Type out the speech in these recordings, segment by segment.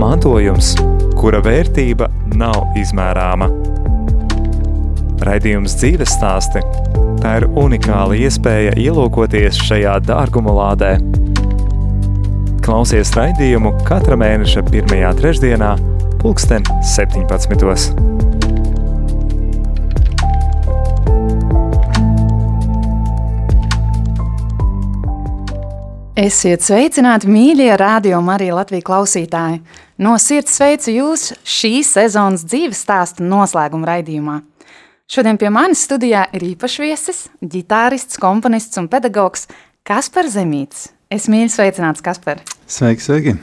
mantojums, kura vērtība nav izmērāma. Raidījums dzīves stāsti – tā ir unikāla iespēja ielūkoties šajā dārguma lādē. Klausies raidījumu katra mēneša pirmajā trešdienā, pulksten 17. Esiet sveicināti, mīļie radio Marija Latvijas klausītāji! No sirds sveicu jūs šīs sezonas dzīves stāstu noslēguma raidījumā. Šodien pie manis studijā ir īpašs viesis, ģitārists, komponists un pedagogs Kaspars Zemīts. Es mīlu sveicināts, Kaspar! Sveiki, sveiki!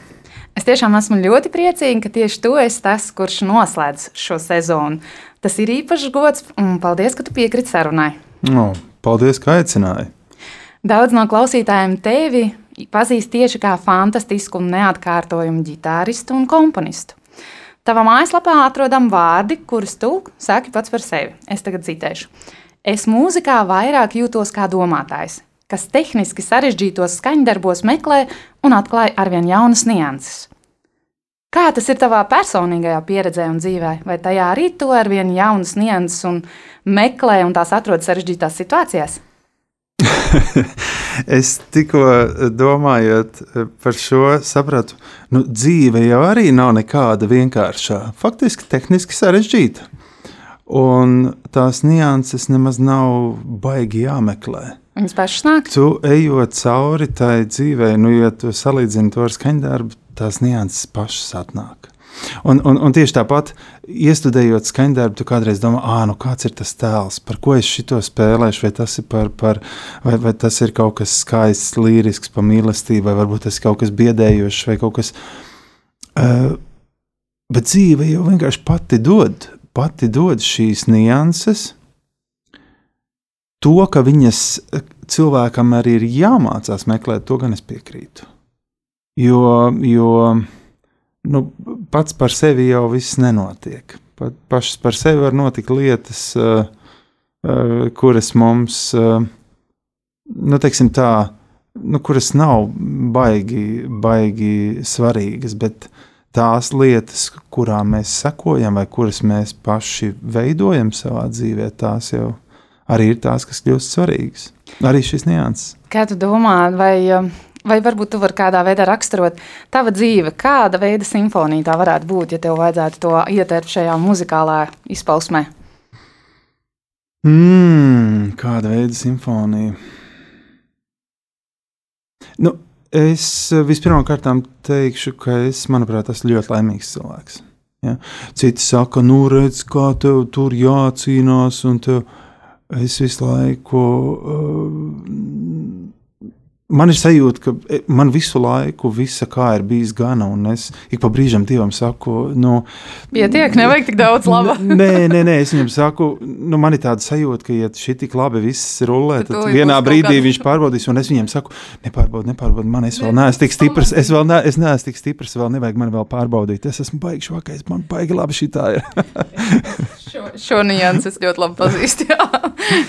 Es tiešām esmu ļoti priecīga, ka tieši tu esi tas, kurš noslēdz šo sezonu. Tas ir īpašs gods, un paldies, ka tu piekriti sarunai. No, paldies, ka aicināji! Daudz no klausītājiem tevi pazīst tieši kā fantastisku un neatkārtojumu ģitāristu un komponistu. Tavā mājaslapā atrodam vārdi, kurus tu saki pats par sevi. Es tagad citēšu. Es mūzikā vairāk jūtos kā domātājs, kas tehniski sarežģītos skaņdarbos meklē un atklāja arvien jaunas nianses. Kā tas ir tavā personīgajā pieredzē un dzīvē? Vai tajā arī tu arvien jaunas nianses un meklē un tās atrod sarežģītās situācijās? es tikko domājot par šo, sapratu, nu, dzīve jau arī nav nekāda vienkāršā. Faktiski tehniski sarežģīta. Un tās nianses nemaz nav baigi jāmeklē. Viņas pašas nāk. Tu ejot cauri tai dzīvei, nu, ja tu salīdzini to ar skaņdarbu, tās nianses pašas atnāk. Un, un, un tieši tāpat, iestudējot skaņdarbu, tu kādreiz domā, ah, nu kāds ir tas tēls, par ko es šito spēlēšu, vai tas ir, par, par, vai, vai tas ir kaut kas skaists, līrisks, par mīlestību, vai varbūt tas ir kaut kas biedējošs, vai kaut kas. Uh, bet dzīve jau vienkārši pati dod, pati dod šīs nianses. To, ka viņas cilvēkam arī ir jāmācās meklēt, to gan es piekrītu. Jo, jo nu, pats par sevi jau viss nenotiek. Pat pašas par sevi var notikt lietas, uh, uh, kuras mums, uh, nu, teiksim tā, nu, kuras nav baigi, baigi svarīgas, bet tās lietas, kurām mēs sekojam vai kuras mēs paši veidojam savā dzīvē, tās jau arī ir tās, kas kļūst svarīgas. Arī šis nianses. Kā tu domā, vai Vai varbūt tu vari kādā veidā raksturot tava dzīve, kāda veida simfonija tā varētu būt, ja tev vajadzētu to ietērpt šajā muzikālā izpausmē? Mm, kāda veida simfonija? Nu, es vispirmkārt teikšu, ka es, manuprāt, esmu ļoti laimīgs cilvēks. Ja? Citi saka, nu, redz, kā tev tur jācīnās, un tev es visu laiku. Uh, Man ir sajūta, ka e, man visu laiku visa kā ir bijis gana, un es ik pa brīžam Dievam saku, nu, pietiek, nevajag tik daudz laba. nē, nē, nē, es viņam saku, nu, man ir tāda sajūta, ka, ja šī tik labi viss rulē, tad, tad vienā brīdī viņš pārbaudīs, un es viņam saku, nepārbaudi, nepārbaudi, man es vēl neesmu tik stiprs, es vēl ne, es neesmu tik stiprs, vēl nevajag man vēl pārbaudīt, es esmu baigi švakais, man baigi labi šī tā ir. šo, šo nianses ļoti labi pazīstu, jā,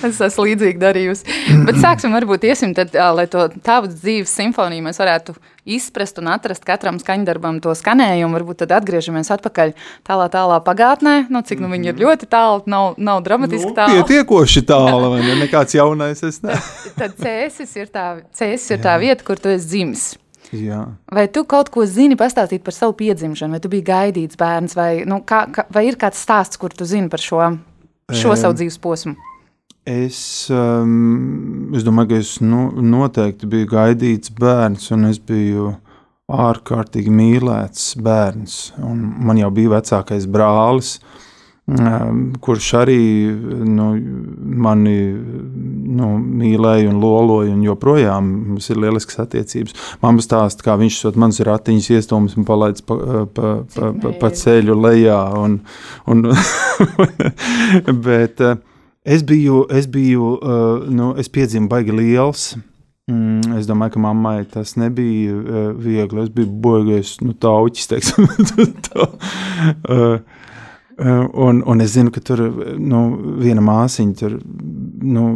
es esmu līdzīgi darījusi. Bet sāksim varbūt iesim tad, lai to tavu dzīves simfoniju mēs varētu izprast un atrast katram skaņdarbam to skanējumu. Varbūt tad atgriežamies atpakaļ tālā, tālā pagātnē. Nu, cik nu viņi ir mhm. ļoti tālu, nav, nav dramatiski nu, tālu. Pietiekoši tālu, vai ne? Nekāds jaunais es ne. tad, tad cēsis ir tā, cēsis ir tā vieta, kur tu esi dzimis. Jā. Vai tu kaut ko zini pastāstīt par savu piedzimšanu, vai tu biji gaidīts bērns, vai, nu, kā, kā, vai ir kāds stāsts, kur tu zini par šo, šo e... savu dzīves posmu? Es, um, es domāju, ka es nu, noteikti biju gaidīts bērns, un es biju ārkārtīgi mīlēts bērns. Un man jau bija vecākais brālis, um, kurš arī nu, mani nu, mīlēju un loloju, un joprojām mums ir lieliskas attiecības. Mamma stāsta, kā viņš sot manas ratiņas iestūmis un palaidis pa, pa, pa, pa, pa ceļu lejā. Un, un, bet uh, es biju, es biju, uh, nu, es piedzimu baigi liels. Mm, es domāju, ka mammai tas nebija viegli. Es biju bojies, nu, tauķis, teiksim. tā, Uh, un, un es zinu, ka tur nu, viena māsiņa tur, nu,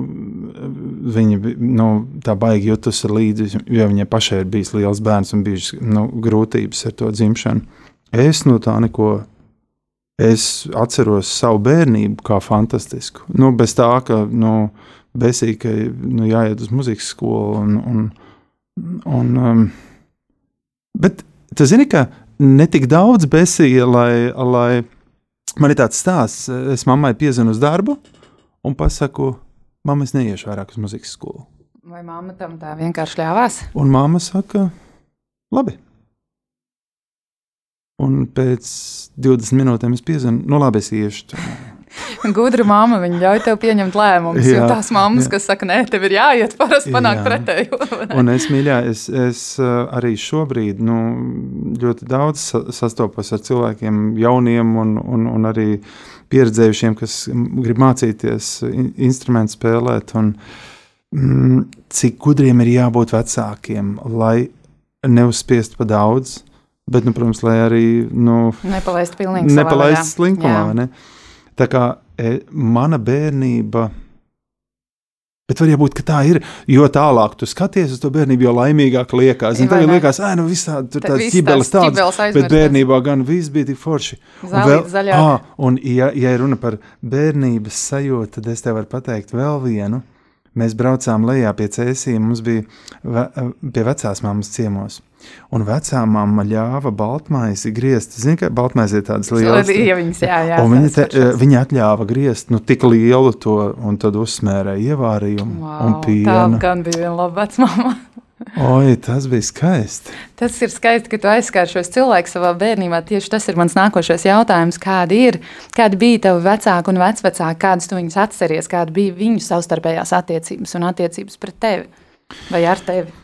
viņa nu, tā baigi jutusi līdzi, jo viņai pašai ir bijis liels bērns un bijušas nu, grūtības ar to dzimšanu. Es no tā neko. Es atceros savu bērnību kā fantastisku. Nu, bez tā, ka nu, besīgi, ka nu, jāiet uz muzikas skolu. Un, un, un, um, bet tu zini, ka ne tik daudz besīja, lai, lai man ir tāds stāsts, es mammai piezvanu uz darbu un pasaku, mamma, es neiešu vairāk uz muzikas skolu. Vai mamma tam tā vienkārši ļāvās? Un mamma saka, labi. Un pēc 20 minūtēm es piezvanu, nu labi, es iešu. Gudra mamma, viņa ļauj tev pieņemt lēmumus. Jo tās mammas, jā. kas saka, nē, tev ir jāiet, parasti panākt pretēju. un es mīļā, es, es arī šobrīd nu, ļoti daudz sastopos ar cilvēkiem, jauniem un, un, un arī pieredzējušiem, kas grib mācīties instrumentu spēlēt. Un, mm, cik gudriem ir jābūt vecākiem, lai neuzspiestu pa daudz. Bet, nu, protams, lai arī nu, nepalaistu pilnīgi nepalaist slinkumā. Ne? Tā kā mana bērnība. Bet var būt, ka tā ir. Jo tālāk tu skaties uz to bērnību, jo laimīgāk liekas. Zin, tev liekas, ah, nu viss tāds tur tāds ķibeles tāds. Bet bērnībā gan viss bija tik forši. Un, vēl, ah, un ja, ja runa par bērnības sajūtu, tad es tev varu pateikt vēl vienu. Mēs braucām lejā pie cēsīm, mums bija ve, pie vecās mammas ciemos. Un vecā mamma ļāva baltmaizi griezt. Zini, ka baltmaize ir tādas lielas lietas. Jā, jā, un viņa, te, eh, viņa atļāva griezt nu, tik lielu to, un tad uzsmērēja ievārījumu wow, un pienu. Tā gan bija viena laba vecmama. Oi, tas bija skaisti. Tas ir skaisti, ka tu aizskāri šos cilvēkus savā bērnībā. Tieši tas ir mans nākošais jautājums. Kādi ir, kādi bija tavi vecāki un vecvecāki, kādas tu viņus atceries, kāda bija viņu savstarpējās attiecības un attiecības pret tevi vai ar tevi?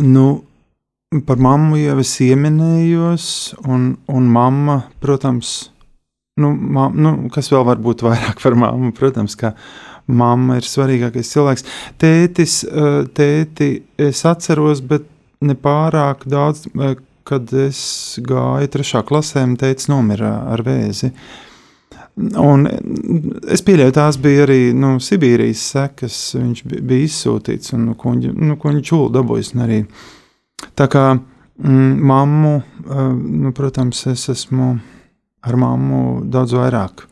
Nu, par mammu jau es ieminējos, un, un mamma, protams, nu, ma, nu, kas vēl var būt vairāk par mammu, protams, ka mamma ir svarīgākais cilvēks. Tētis, eh, tēti es atceros, bet ne pārāk daudz, eh, kad es gāju trešā klasē, tētis nomira ar vēzi. Un es pieļauju, tās bija arī nu, Sibīrijas sekas. Viņš bija izsūtīts un nu, kuģi, nu, kuģi čūlu dabūjis. Arī. Tā kā mm, mammu, eh, nu, protams, es esmu ar mammu daudz vairāk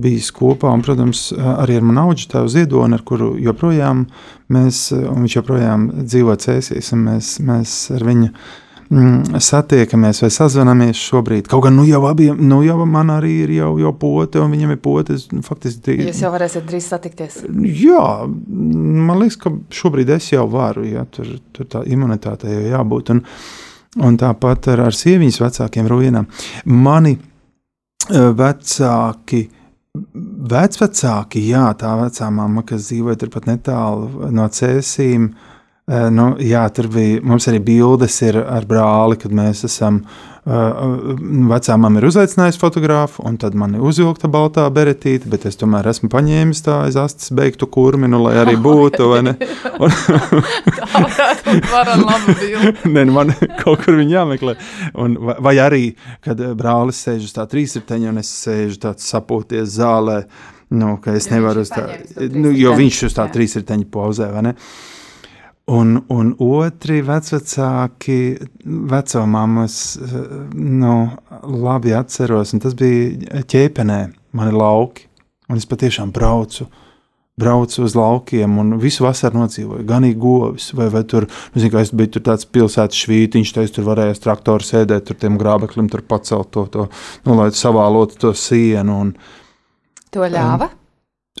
bijis kopā, un, protams, arī ar manu augu tēvu Ziedoni, ar kuru joprojām mēs, un viņš joprojām dzīvo cēsīs, un mēs, mēs ar viņu mm, satiekamies vai sazvanāmies šobrīd. Kaut gan nu jau abiem, nu jau man arī ir jau, jau pote, un viņam ir pote. Faktiski drīz. Jūs jau varēsiet drīz satikties. Jā, man liekas, ka šobrīd es jau varu, ja tur, tur tā imunitāte jau jābūt. Un, un tāpat ar, ar sieviņas vecākiem ruinām. Mani vecāki Vecvecāki, jā, tā vecā mamma, kas dzīvoja turpat netālu no cēsīm, eh, nu, jā, tur bija, mums arī bildes ir ar brāli, kad mēs esam Uh, vecā mamma ir uzaicinājusi fotografu, un tad man ir uzvilkta baltā beretīte, bet es tomēr esmu paņēmis tā aiz astes beigtu kurminu, lai arī būtu. Un, tā varētu būt laba bilde. Nu man kaut kur viņa jāmeklē. Un, vai, arī, kad brālis sēž uz tā trīsriteņa, un es sēžu tāds sapūties zālē, nu, ka es nevaru uz tā, nu, jo viņš uz tā trīsriteņa pozē, vai ne? Uh, Un, un otri vecāki, vecumāmas, nu, labi atceros, un tas bija ķēpenē, mani lauki. Un es patiešām braucu, braucu uz laukiem un visu vasaru nodzīvoju. Gan īgovis, vai, vai tur, nu, zinu, es biju tur tāds pilsētas švītiņš, tad tur varēja traktoru sēdēt, tur tiem grābeklim tur pacelt to, to nu, lai savālotu to sienu. Un, to ļāva? Um,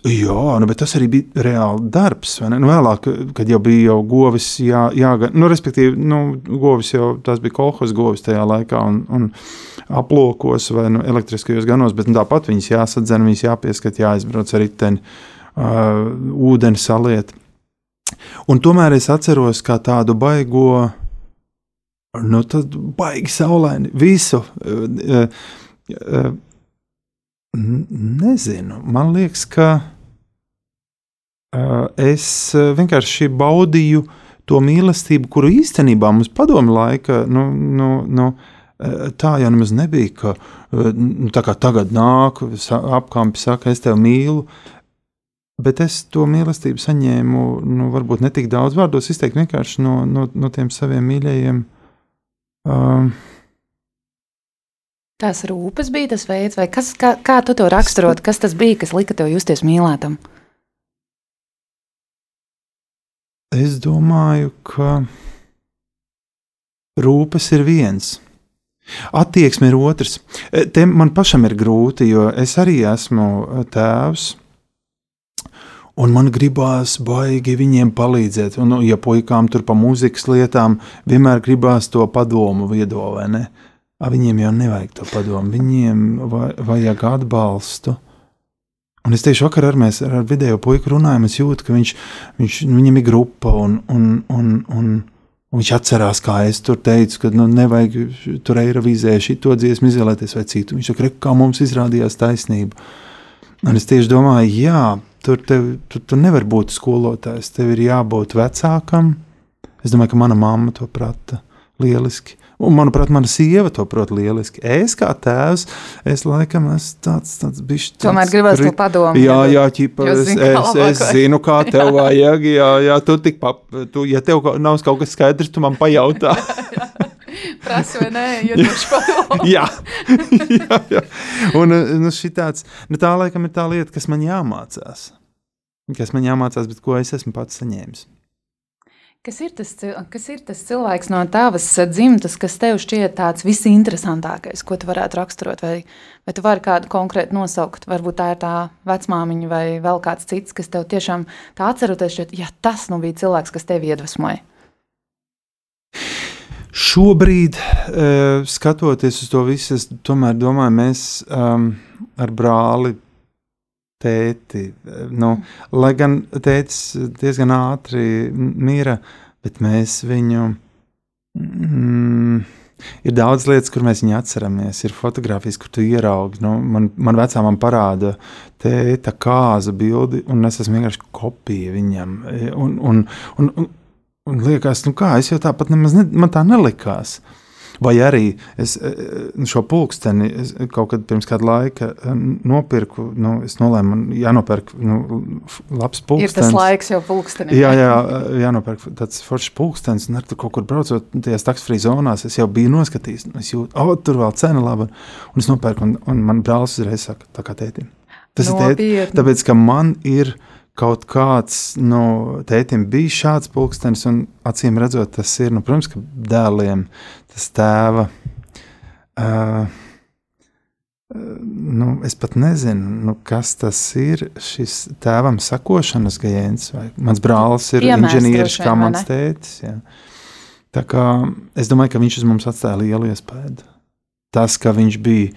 Jā, nu, bet tas arī bija reāli darbs. Nu, vēlāk, kad jau bija jau govis, jā, jāga, nu, respektīvi, nu, govis jau tas bija kolekcijas govis tajā laikā, un, un aplokos vai nu, elektriskajos ganos, bet nu, tāpat viņas jāsadzen, viņas jāpieskat, jāizbrauc ar riteni, uh, ūdeni saliet. Un tomēr es atceros kā tādu baigo, nu, tad baigi saulaini visu. Uh, uh, Nezinu, man liekas, ka uh, es vienkārši baudīju to mīlestību, kuru īstenībā mums padomu laika, nu, nu, nu, tā jau nemaz nebija, ka nu, tā kā tagad nāk, apkampi saka, es tevi mīlu, bet es to mīlestību saņēmu, nu, varbūt ne tik daudz vārdos izteikt, vienkārši no, no, no tiem saviem mīļajiem. Uh, Tās rūpes bija tas veids, vai kas, kā, kā tu to raksturot, kas tas bija, kas lika tev justies mīlētam? Es domāju, ka rūpes ir viens. Attieksme ir otrs. E, te man pašam ir grūti, jo es arī esmu e, tēvs. Un man gribās baigi viņiem palīdzēt. Un, ja puikām tur pa mūzikas lietām, vienmēr gribās to padomu viedo, vai ne? Uh, A, viņiem jau nevajag to padomu, viņiem vajag atbalstu. Un es tieši vakar ar, mēs, ar video puiku runājām, es jūtu, ka viņš, viņš, viņam ir grupa un, un, un, un, un viņš atcerās, kā es tur teicu, ka nu, nevajag tur eirovīzē šito dziesmu izvēlēties vai citu. Viņš saka, kā mums izrādījās taisnība. Un es tieši domāju, jā, tur, tev, tur, tur nevar būt skolotājs, tev ir jābūt vecākam. Es domāju, ka mana mamma to prata lieliski. Un, manuprāt, mana sieva to prot lieliski. Es kā tēvs, es laikam esmu tāds, tāds bišķi. Tomēr gribēs to padomu. Jā, jā, ķipa, es, zinu, es, es zinu, kā tev vajag. Jā, jā, tu tik, pap, tu, ja tev nav kaut kas skaidrs, tu man pajautā. Prasa vai nē, iedošu padomu. jā, jā, jā. Un nu, šitāds, nu, tā laikam ir tā lieta, kas man jāmācās. Kas man jāmācās, bet ko es esmu pats saņēmis. Kas ir, tas, kas ir tas cilvēks no tavas dzimtas, kas tev šķiet tāds visinteresantākais, ko tu varētu raksturot? Vai, vai tu vari kādu konkrēti nosaukt? Varbūt tā ir tā vecmāmiņa vai vēl kāds cits, kas tev tiešām tā atceroties, šķiet, ja tas nu bija cilvēks, kas tevi iedvesmoja. Šobrīd, uh, skatoties uz to visu, es tomēr domāju, mēs um, ar brāli tēti. Nu, lai gan tētis diezgan ātri mira, bet mēs viņu. Mm, ir daudz lietas, kur mēs viņu atceramies. Ir fotografijas, kur tu ieraugi. Nu, man, man vecā man parāda tēta kāza bildi, un es esmu vienkārši kopija viņam. Un, un, un, un, un liekas, nu kā, es jau tāpat nemaz ne, man tā nelikās. Uh, Vai arī es e, e, šo pulksteni es kaut kad pirms kāda laika e, nopirku, nu, es nolēmu, jānopērk nu, labs pulkstenis. Ir tas laiks jau pulkstenim. Jā, jā, jānopērk tāds foršs pulkstenis, un ar to kaut kur braucot tajās taksfrī zonās, es jau biju noskatījis, es jūtu, oh, tur vēl cena laba, un es nopērku, un, un man brālis uzreiz saka, tā kā tētim. Tas Nopietni. ir tēti, tāpēc, ka man ir, kaut kāds nu, tētim bija šāds pulkstenis, un acīm redzot, tas ir, nu, protams, ka dēliem tas tēva. Uh, Nu, es pat nezinu, nu, kas tas ir. Šis tēvam sakošanas gēns, vai mans brālis ir inženieris, kā mans. Jā. Tā kā es domāju, ka viņš uz mums atstāja lielu iespēju. Tas, ka viņš bija,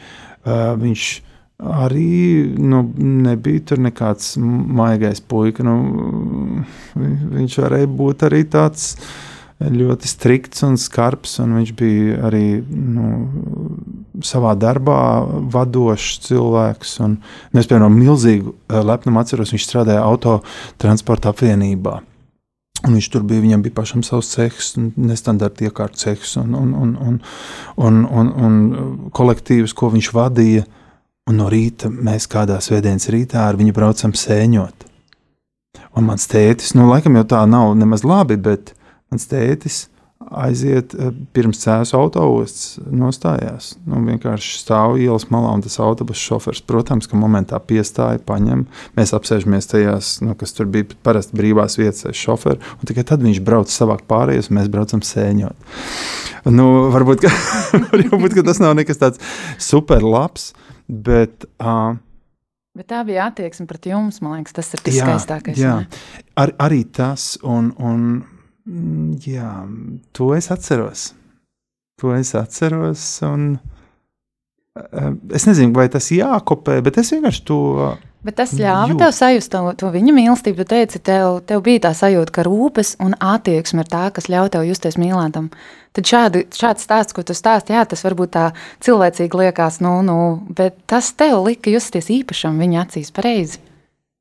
uh, viņš arī nu, nebija tur nekāds maigais puika. Nu, viņš varēja būt arī tāds ļoti strikts un skarbs, un viņš bija arī nu, savā darbā vadošs cilvēks. Un, es, piemēram, milzīgu eh, lepnumu atceros, viņš strādāja autotransporta apvienībā. Un viņš tur bija, viņam bija pašam savs cehs, nestandarta iekārtu cehs un, un, un, un, un, un, un kolektīvs, ko viņš vadīja. Un no rīta mēs kādā svētdienas rītā ar viņu braucam sēņot. Un mans tētis, nu, laikam jau tā nav nemaz labi, bet mans tētis aiziet eh, pirms cēlus autostas, nostājās. Nu, vienkārši stāv ielas malā, un tas autobusu šofers, protams, ka momentā piestāja, paņem. Mēs apsēžamies tajās, nu, kas tur bija parasti brīvās vietas, šoferi, un tikai tad viņš brauc savāk pārējais, un mēs braucam sēņot. Nu, varbūt, ka, varbūt ka tas nav nekas tāds super labs. Bet uh, Bet tā bija attieksme pret jums, man liekas, tas ir tas jā, skaistākais. Jā, Ar, arī tas, un, un mm, jā, to es atceros. To es atceros, un eh, es nezinu, vai tas jākopē, bet es vienkārši to Bet tas ļāva Jū. tev sajust to, to viņa mīlestību. Tu teici, tev, tev bija tā sajūta, ka rūpes un attieksme ir tā, kas ļauj tev justies mīlētam. Tad šādi, šāds stāsts, ko tu stāsti, jā, tas varbūt tā cilvēcīgi liekas, nu, nu, bet tas tev lika justies īpašam viņa acīs pareizi.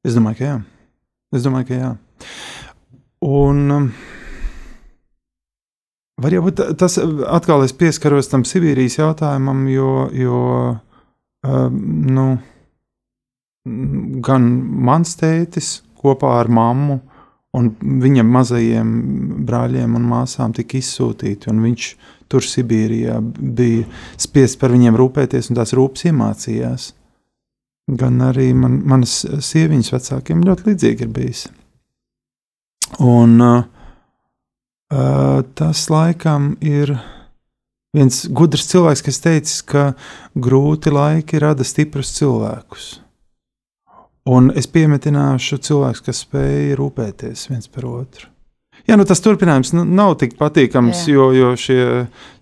Es domāju, ka jā. Es domāju, ka jā. Un um, var jau būt tas, atkal es pieskaros tam Sibīrijas jautājumam, jo, jo um, nu, gan mans tētis kopā ar mammu un viņa mazajiem brāļiem un māsām tika izsūtīti, viņš tur Sibīrijā bija spiests par viņiem rūpēties, un tās rūpes iemācījās. Gan arī man, manas sieviņas vecākiem ļoti līdzīgi ir bijis. Un uh, tas laikam ir viens gudrs cilvēks, kas teicis, ka grūti laiki rada stiprus cilvēkus. Un es piemetināšu cilvēkus, kas spēj rūpēties viens par otru. Jā, nu tas turpinājums nu, nav tik patīkams, jā. jo, jo šie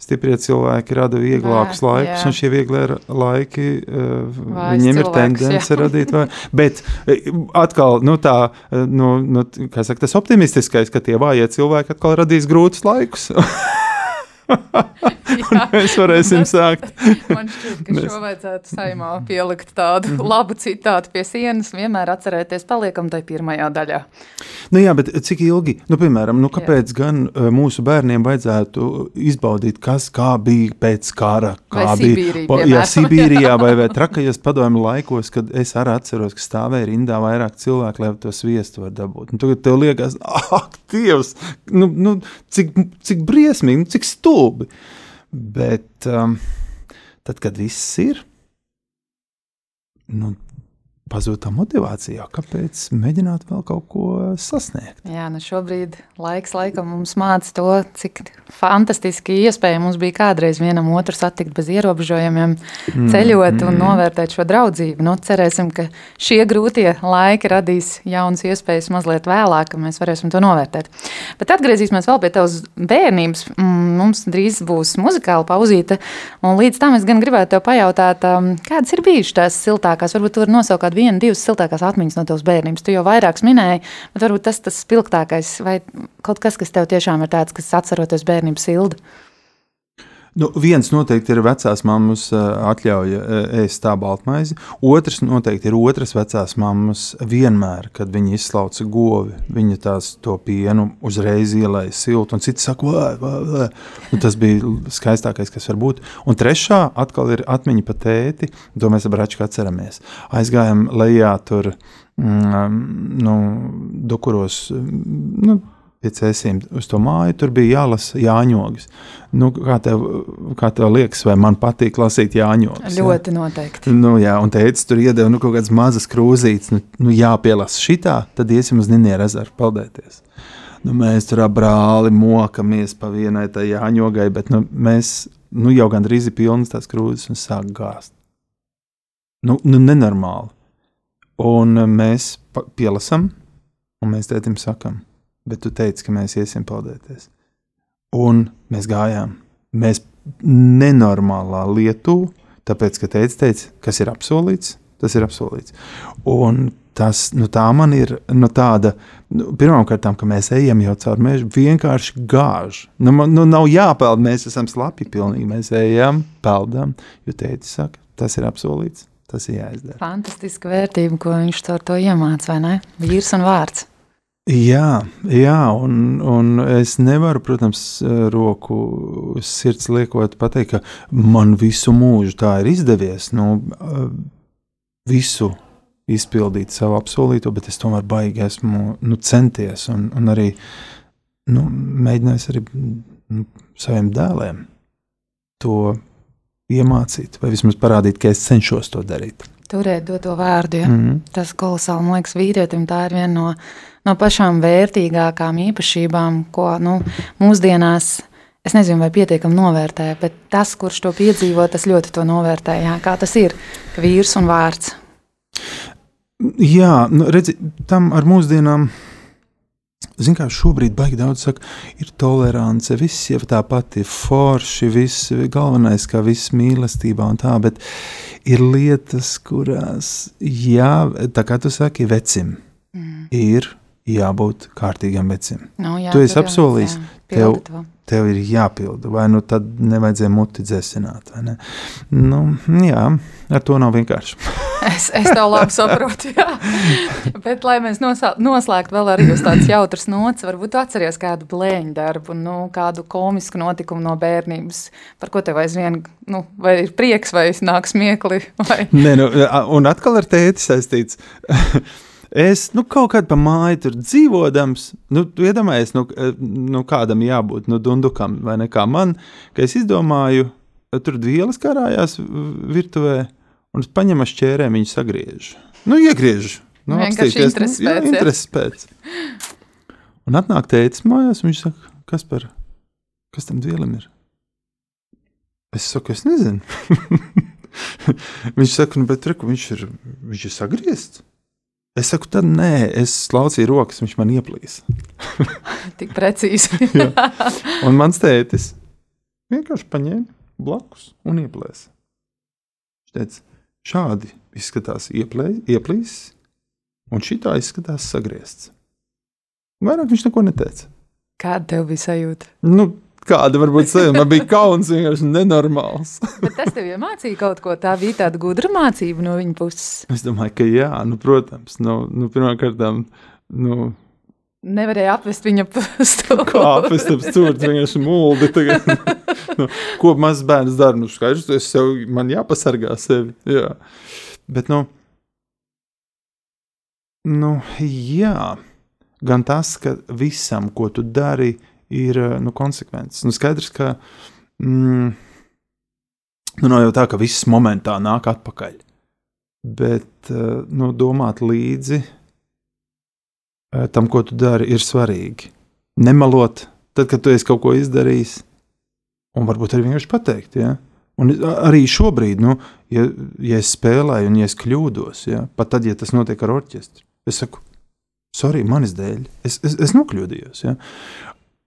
stiprie cilvēki rada vieglākus jā, laikus, jā. un šie vieglie laiki uh, viņiem ir tendence radīt. Vai, bet eh, atkal, nu, tā, eh, nu, nu, saka, tas optimistiskais, ka tie vājie cilvēki atkal radīs grūtus laikus. mēs varēsim sākt. Man šķiet, ka mēs... šo vajadzētu saimā pielikt tādu -hmm. labu citātu pie sienas, vienmēr atcerēties, paliekam tai pirmajā daļā. Nu jā, bet cik ilgi, nu piemēram, nu kāpēc jā. gan uh, mūsu bērniem vajadzētu izbaudīt, kas kā bija pēc kara, kā vai bija Sibīrija, jā, Sibīrijā vai, vai trakajos padomju laikos, kad es arī atceros, ka stāvēja rindā vairāk cilvēku, lai to sviestu var dabūt. Un tagad tev liekas, ak, Dievs, nu, nu, cik, cik briesmīgi, nu, cik stulbi. Bet um, tad, kad viss ir, nu, pazūd tā motivācija. Kāpēc mēģināt vēl kaut ko sasniegt? Jā, nu šobrīd laiks laikam mums māca to, cik fantastiski iespēja mums bija kādreiz vienam otru satikt bez ierobežojumiem, mm, ceļot mm. un novērtēt šo draudzību. Nu, cerēsim, ka šie grūtie laiki radīs jaunas iespējas mazliet vēlāk, ka mēs varēsim to novērtēt. Bet atgriezīsimies vēl pie tavas bērnības. Mm, mums drīz būs muzikāla pauzīte, un līdz tam es gan gribētu tev pajautāt, um, kādas ir bijušas tās siltākās, varbūt tu vari nosaukt kādu vienu, divas siltākās atmiņas no tavas bērnības. Tu jau vairākas minēji, bet varbūt tas tas spilgtākais vai kaut kas, kas tev tiešām ir tāds, kas atceroties bērnības sildu. Nu, viens noteikti ir vecās mammas atļauja ēst tā baltmaizi. Otrs noteikti ir otras vecās mammas vienmēr, kad viņi izslauca govi. Viņa tās to pienu uzreiz ielēja siltu, un citi saka, vā, vā, vā. Un tas bija skaistākais, kas var būt. Un trešā atkal ir atmiņa par tēti, to mēs ar Bračku atceramies. Aizgājām lejā tur, mm, nu, dukuros, nu, pie cēsīm uz to māju, tur bija jālasa Jāņogas. Nu, kā, tev, kā tev liekas, vai man patīk lasīt Jāņogas? Ļoti jā? noteikti. Nu, jā, un teicis, tur iedeva nu, kaut kādas mazas krūzītes, nu, nu jāpielasa šitā, tad iesim uz Ninieru ezeru peldēties. Nu, mēs tur brāli mokamies pa vienai tai Jāņogai, bet nu, mēs nu, jau gandrīz ir pilnas tās krūzes un sāk gāzt. Nu, nu nenormāli. Un mēs pielasam, un mēs tētim sakam, bet tu teici, ka mēs iesim peldēties. Un mēs gājām. Mēs nenormālā Lietuvā, tāpēc, ka teica, teica, kas ir apsolīts, tas ir apsolīts. Un tas nu, tā man ir nu, tāda, nu, pirmkārt, ka mēs ejam jau caur mežu, vienkārši gāž. Nu, man, nu, nav jāpeld, mēs esam slapi pilnīgi. Mēs ejam, peldam, jo teica, saka, tas ir apsolīts. Tas ir jāizdara. Fantastiska vērtība, ko viņš ar to iemācīja, vai ne? Vīrs un vārds. Jā, jā un, un es nevaru, protams, roku sirds liekot, pateikt, ka man visu mūžu tā ir izdevies. Nu, visu izpildīt savu apsolīto, bet es tomēr baigi esmu nu, centies un, un arī nu, mēģinājis arī nu, saviem dēliem to iemācīt, vai vismaz parādīt, ka es cenšos to darīt. Turēt doto vārdu. Ja? Mm -hmm. Tas kolosāli, man liekas, vīrietim tā ir viena no no pašām vērtīgākām īpašībām, ko nu, mūsdienās. Es nezinu, vai pietiekami novērtē, bet tas, kurš to piedzīvo, tas ļoti to novērtē. Jā. Kā tas ir, ka vīrs un vārds? Jā, nu, redzi, tam ar mūsdienām. Ziniet, kā šobrīd baigi daudz saka, ir tolerance, viss jau tāpat ir forši, viss galvenais, kā viss mīlestībā un tā, bet ir lietas, kurās, jā, tā kā tu saki, vecim, mm. ir jābūt kārtīgam vecim. Nu, jā, tu esi apsolījis, tev, tev ir jāpilda, vai nu tad nevajadzēja muti dzēsināt, ne? Nu, jā, ar to nav vienkārši. Es, es tev labi saprotu, jā. Bet, lai mēs noslēgtu vēl arī uz tādas jautras nots, varbūt tu atceries kādu blēņu darbu, nu, kādu komisku notikumu no bērnības, par ko tev aizvien, nu, vai ir prieks, vai nāk smiekli, vai Nē, nu, un atkal ar tēti saistīts. Es nu, kaut kādā pa māju tur dzīvodams, nu, tu iedomājies, nu, nu, kādam jābūt nu, dundukam, vai ne kā man, ka es izdomāju, tur vielas karājās virtuvē, un es paņemu šķērēm, viņu sagriežu. Nu, iegriežu. Nu, apstīties, intereses nu, jā, pēc, intereses pēc. Un atnāk tētis mājās, un viņš saka, kas par, kas tam vielam ir? Es saku, es nezinu. viņš saka, nu, bet reku, viņš ir, viņš ir sagriezts. Es saku, tad nē, es slaucīju rokas, viņš man ieplīs. tik precīzi. Un mans tētis vienkārši paņēma blakus un ieplēsa. Viņš teica, šādi izskatās ieplē, ieplīs, un šitā izskatās sagriezts. Vairāk viņš neko neteica. Kāda tev bija sajūta? Nu, kāda varbūt sajūta? Man bija kauns vienkārši nenormāls. Bet tas tev iemācīja kaut ko, tā bija tāda gudra mācība no viņa puses. es domāju, ka jā, nu, protams, nu, nu, pirmkārt, nu, Nevarēja apvest viņa stūri. Kā apēst ap stūri, vienkārši mūldi. Tagad, nu, ko mazs bērns dara? Nu, skaidrs, es sev, man jāpasargā sevi. Jā. Bet, nu, nu, jā, gan tas, ka visam, ko tu dari, ir nu, konsekvences. Nu, skaidrs, ka mm, nu, nav jau tā, ka viss momentā nāk atpakaļ. Bet nu, domāt līdzi eh, tam, ko tu dari, ir svarīgi. Nemelot, tad, kad tu esi kaut ko izdarījis, un varbūt arī vienkārši pateikt. Ja? Un arī šobrīd, nu, ja, ja es spēlēju, un ja es kļūdos, ja, pat tad, ja tas notiek ar orķestri, es saku, sorry, manis dēļ, es, es, es nokļūdījos. Ja?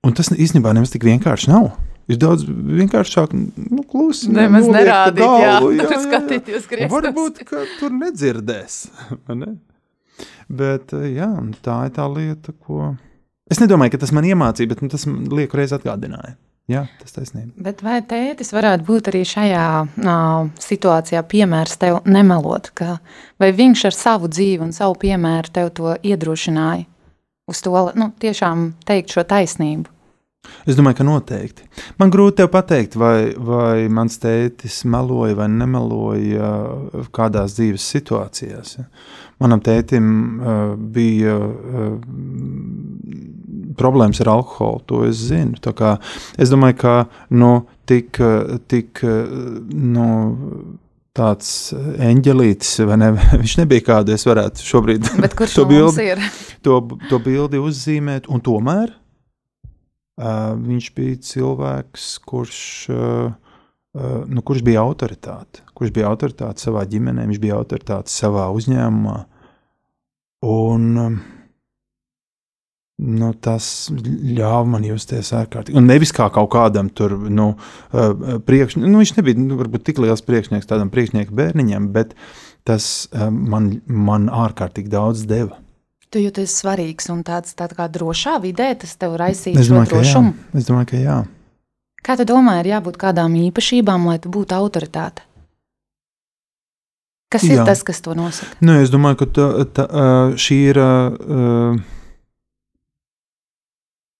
Un tas īstenībā nemaz tik vienkārši nav. Ir daudz vienkāršāk, nu, klusi. Nemaz nerādīt, jā, galvu, tur skatīties Un griestos. Varbūt, ka tur nedzirdēs. vai Ne? Bet eh, jā, tā ir tā lieta, ko. Es nedomāju, ka tas man iemācīja, bet nu, tas man lieku reizi atgādināja. Jā, tas taisnība. Bet vai tētis varētu būt arī šajā uh, situācijā piemērs tev nemelot? Ka, vai viņš ar savu dzīvi un savu piemēru tev to iedrošināja uz to, nu, tiešām teikt šo taisnību? Es domāju, ka noteikti. Man grūti te pateikt, vai, vai mans tētis meloja vai nemeloja kādās dzīves situācijās. Manam tētim uh, bija uh, problēmas ar alkoholu, to es zinu. Es domāju, ka nu, tik, tik uh, nu, tāds eņģelītis, vai ne? Viņš nebija kādu, es varētu šobrīd to no bildi, to, to bildi uzzīmēt, un tomēr viņš bija cilvēks, kurš, nu, kurš bija autoritāte. Kurš bija autoritāte savā ģimenē, viņš bija autoritāte savā uzņēmumā. Un, nu, tas ļāva man justies ārkārtīgi. Un nevis kā kaut kādam tur, nu, priekš, nu viņš nebija nu, varbūt tik liels priekšnieks tādam priekšnieku bērniņam, bet tas man, man ārkārtīgi daudz deva. Tu jūties svarīgs un tāds, tāds kā drošā vidē, tas tev raisīja Es domāju, drošumu. Es domāju, ka jā. Kā tu domā, ir jābūt kādām īpašībām, lai tu būtu autoritāte? Kas ir Jā. tas, kas to nosaka? Nu, es domāju, ka tā, tā, šī ir. ā,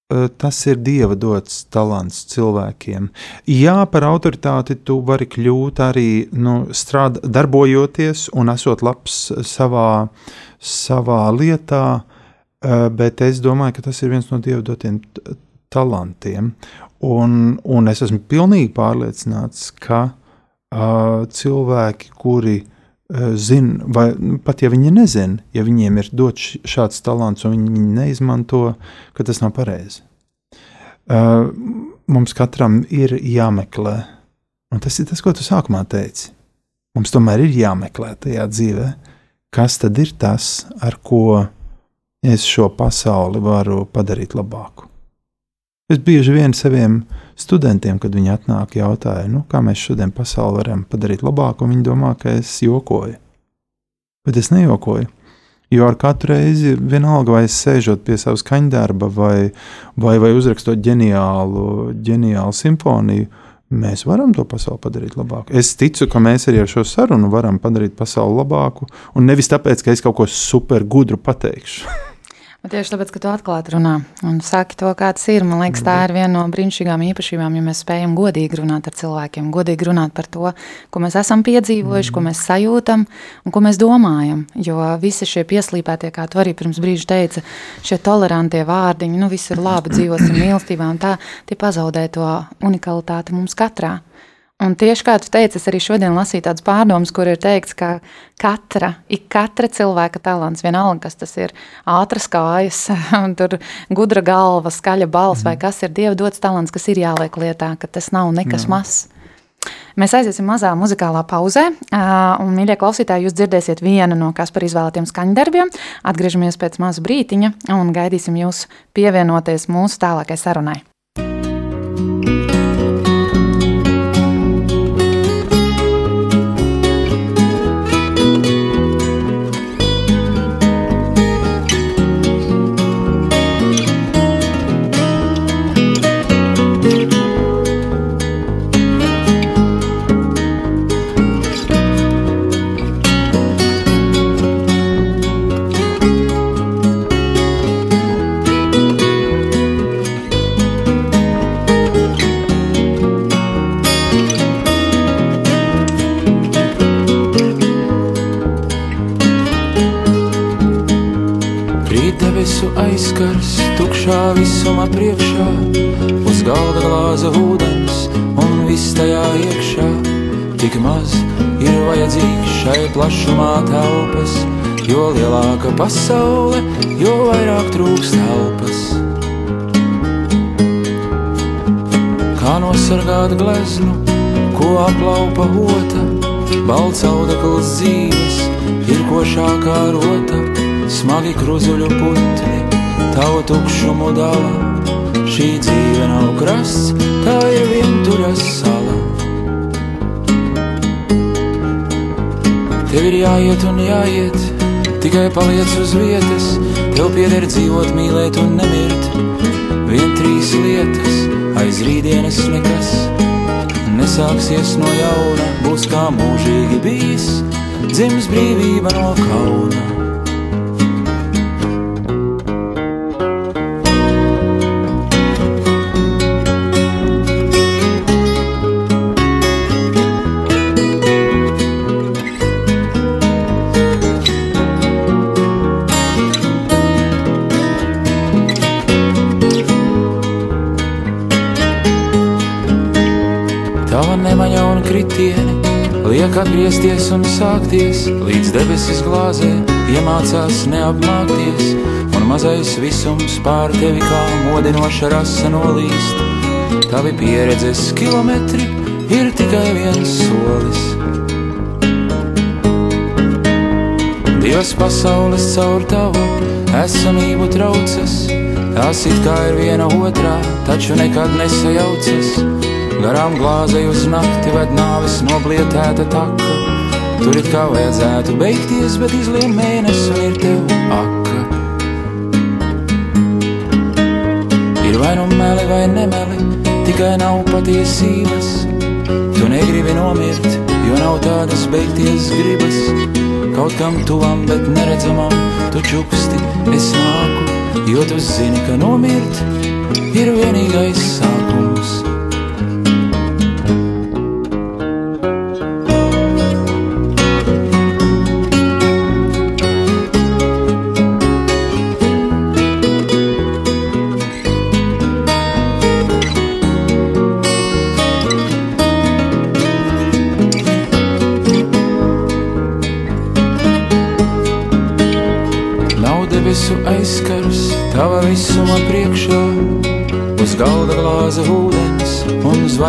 Tas ir dieva dots talants cilvēkiem. Jā, par autoritāti tu vari kļūt arī nu, strād, darbojoties un esot labs savā, savā lietā, ā, bet es domāju, ka tas ir viens no dieva dotiem talantiem. Un, un es esmu pilnīgi pārliecināts, ka uh, cilvēki, kuri uh, zina, vai nu, pat ja viņi nezina, ja viņiem ir dots šāds talants un viņi viņu neizmanto, ka tas nav pareizi. Uh, mums katram ir jāmeklē, un tas ir tas, ko tu sākumā teici. Mums tomēr ir jāmeklē tajā dzīvē, kas tad ir tas, ar ko es šo pasauli varu padarīt labāku. Es bieži vien saviem studentiem, kad viņi atnāk, jautāju, nu, kā mēs šodien pasauli varam padarīt labāku, un viņi domā, ka es jokoju. Bet es nejokoju. Jo ar katru reizi, vienalga vai sēžot pie savas kaņdarba, vai, vai, vai uzrakstot ģeniālu, ģeniālu simfoniju, mēs varam to pasauli padarīt labāku. Es ticu, ka mēs arī ar šo sarunu varam padarīt pasauli labāku, un nevis tāpēc, ka es kaut ko super gudru pateikšu. Tieši tāpēc, ka tu atklāti runā un saki to, kāds ir, man liekas, tā ir viena no brīnišķīgām īpašībām, ja mēs spējam godīgi runāt ar cilvēkiem, godīgi runāt par to, ko mēs esam piedzīvojuši, ko mēs sajūtam un ko mēs domājam. Jo visi šie pieslīpētie, kā tu arī pirms brīža teici, šie tolerantie vārdiņi, nu viss ir labi, dzīvosim mīlestībā un tā, tie pazaudē to unikalitāti mums katrā. Un tieši kā tu teici, es arī šodien lasīju tādas pārdomas, kur ir teikts, ka katra, ik katra cilvēka talants, vienalga, kas tas ir, ātras kājas, tur gudra galva, skaļa balss mm. vai kas ir Dieva dots talants, kas ir jāliek lietā, ka tas nav nekas mm. mazs. Mēs aiziesim mazā muzikālā pauzē, un, mīļie klausītāji, jūs dzirdēsiet vienu no Kaspar izvēlētiem skaņdarbiem. Atgriežamies pēc maza brītiņa un gaidīsim jūs pievienoties mūsu tālākai sarunai. aizskars visuma priekšā, uz galda glāza ūdens un viss tajā iekšā. Tik maz ir vajadzīgs šai plašumā telpas, jo lielāka pasaule, jo vairāk trūks telpas. Kā nosargāt gleznu, ko aplaupa hota, balts audekls dzīves, ir košākā rota, smagi kruzuļu putni tavu tukšumu dala. Šī dzīve nav krasts, tā ir vientuļa sala. Tev ir jāiet un jāiet, tikai paliec uz vietas. Tev pieder dzīvot, mīlēt un nemirt. Vien trīs lietas, aiz rītdienas nekas. Nesāksies no jauna, būs kā mūžīgi bijis, dzims brīvība no kauna. Liek atgriezties un sākties, līdz debesis glāzē iemācās neapmākties, un mazais visums pār tevi kā modinoša rasa nolīst. Tavi pieredzes kilometri ir tikai viens solis. Dievs pasaules caur tavu esamību traucas, tās it kā ir viena otrā, taču nekad nesajaucas Garām glāzei uz nakti ved nāves noblietēta taka. Tur it kā vajadzētu beigties, bet izlien mēnesi un ir tev aka. Ir vai nu meli vai nemeli, tikai nav patiesības. Tu negribi nomirt, jo nav tādas beigties gribas. Kaut kam tuvam, bet neredzamam, tu čuksti, es nāku, jo tu zini, ka nomirt ir vienīgais sākums.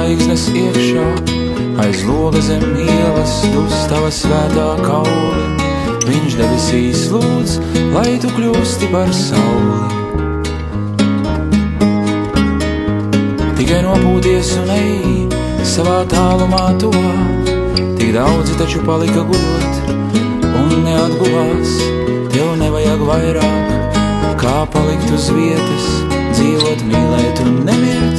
Zvaigznes iekšā, aiz loga zem ielas dus tava svētā kauli. viņš debesīs lūdz, lai tu kļūsti par sauli. Tikai nopūties un ej savā tālumā to, tik daudzi taču palika guļot un neatguvās. Tev nevajag vairāk, kā palikt uz vietas, dzīvot, mīlēt un nemirt,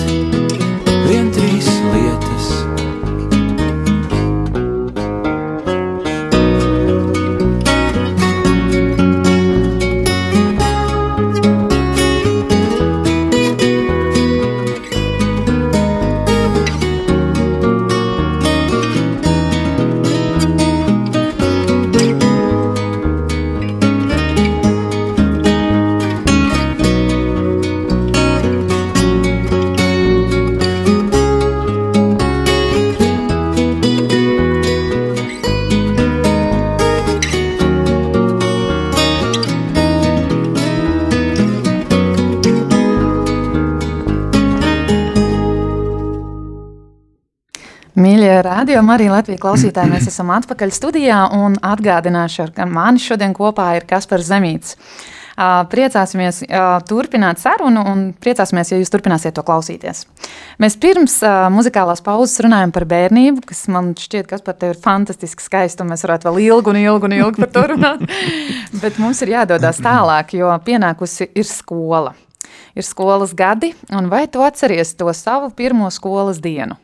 rādījumi, arī Latvijas klausītāji, mēs esam atpakaļ studijā un atgādināšu, ka mani šodien kopā ir Kaspars Zemīts. Priecāsimies turpināt sarunu un priecāsimies, ja jūs turpināsiet to klausīties. Mēs pirms muzikālās pauzes runājam par bērnību, kas man šķiet, kas par tevi ir fantastiski skaisti, mēs varētu vēl ilgi un ilgi un ilgi par to runāt. Bet mums ir jādodas tālāk, jo pienākusi ir skola. Ir skolas gadi, un vai tu atceries to savu pirmo skolas dienu?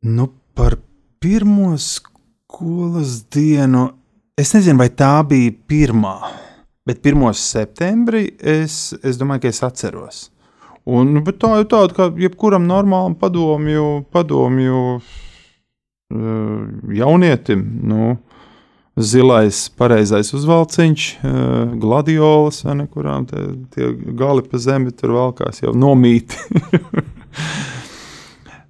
Nu, par pirmo skolas dienu. Es nezinu, vai tā bija pirmā, bet 1. septembrī es, es domāju, ka es atceros. Un, nu, tā ir tāda, ka jebkuram normālam padomju, padomju uh, jaunietim, nu, zilais, pareizais uzvalciņš, uh, gladiolas vai nekurām tie, tie gali pa zemi tur valkās jau nomīti.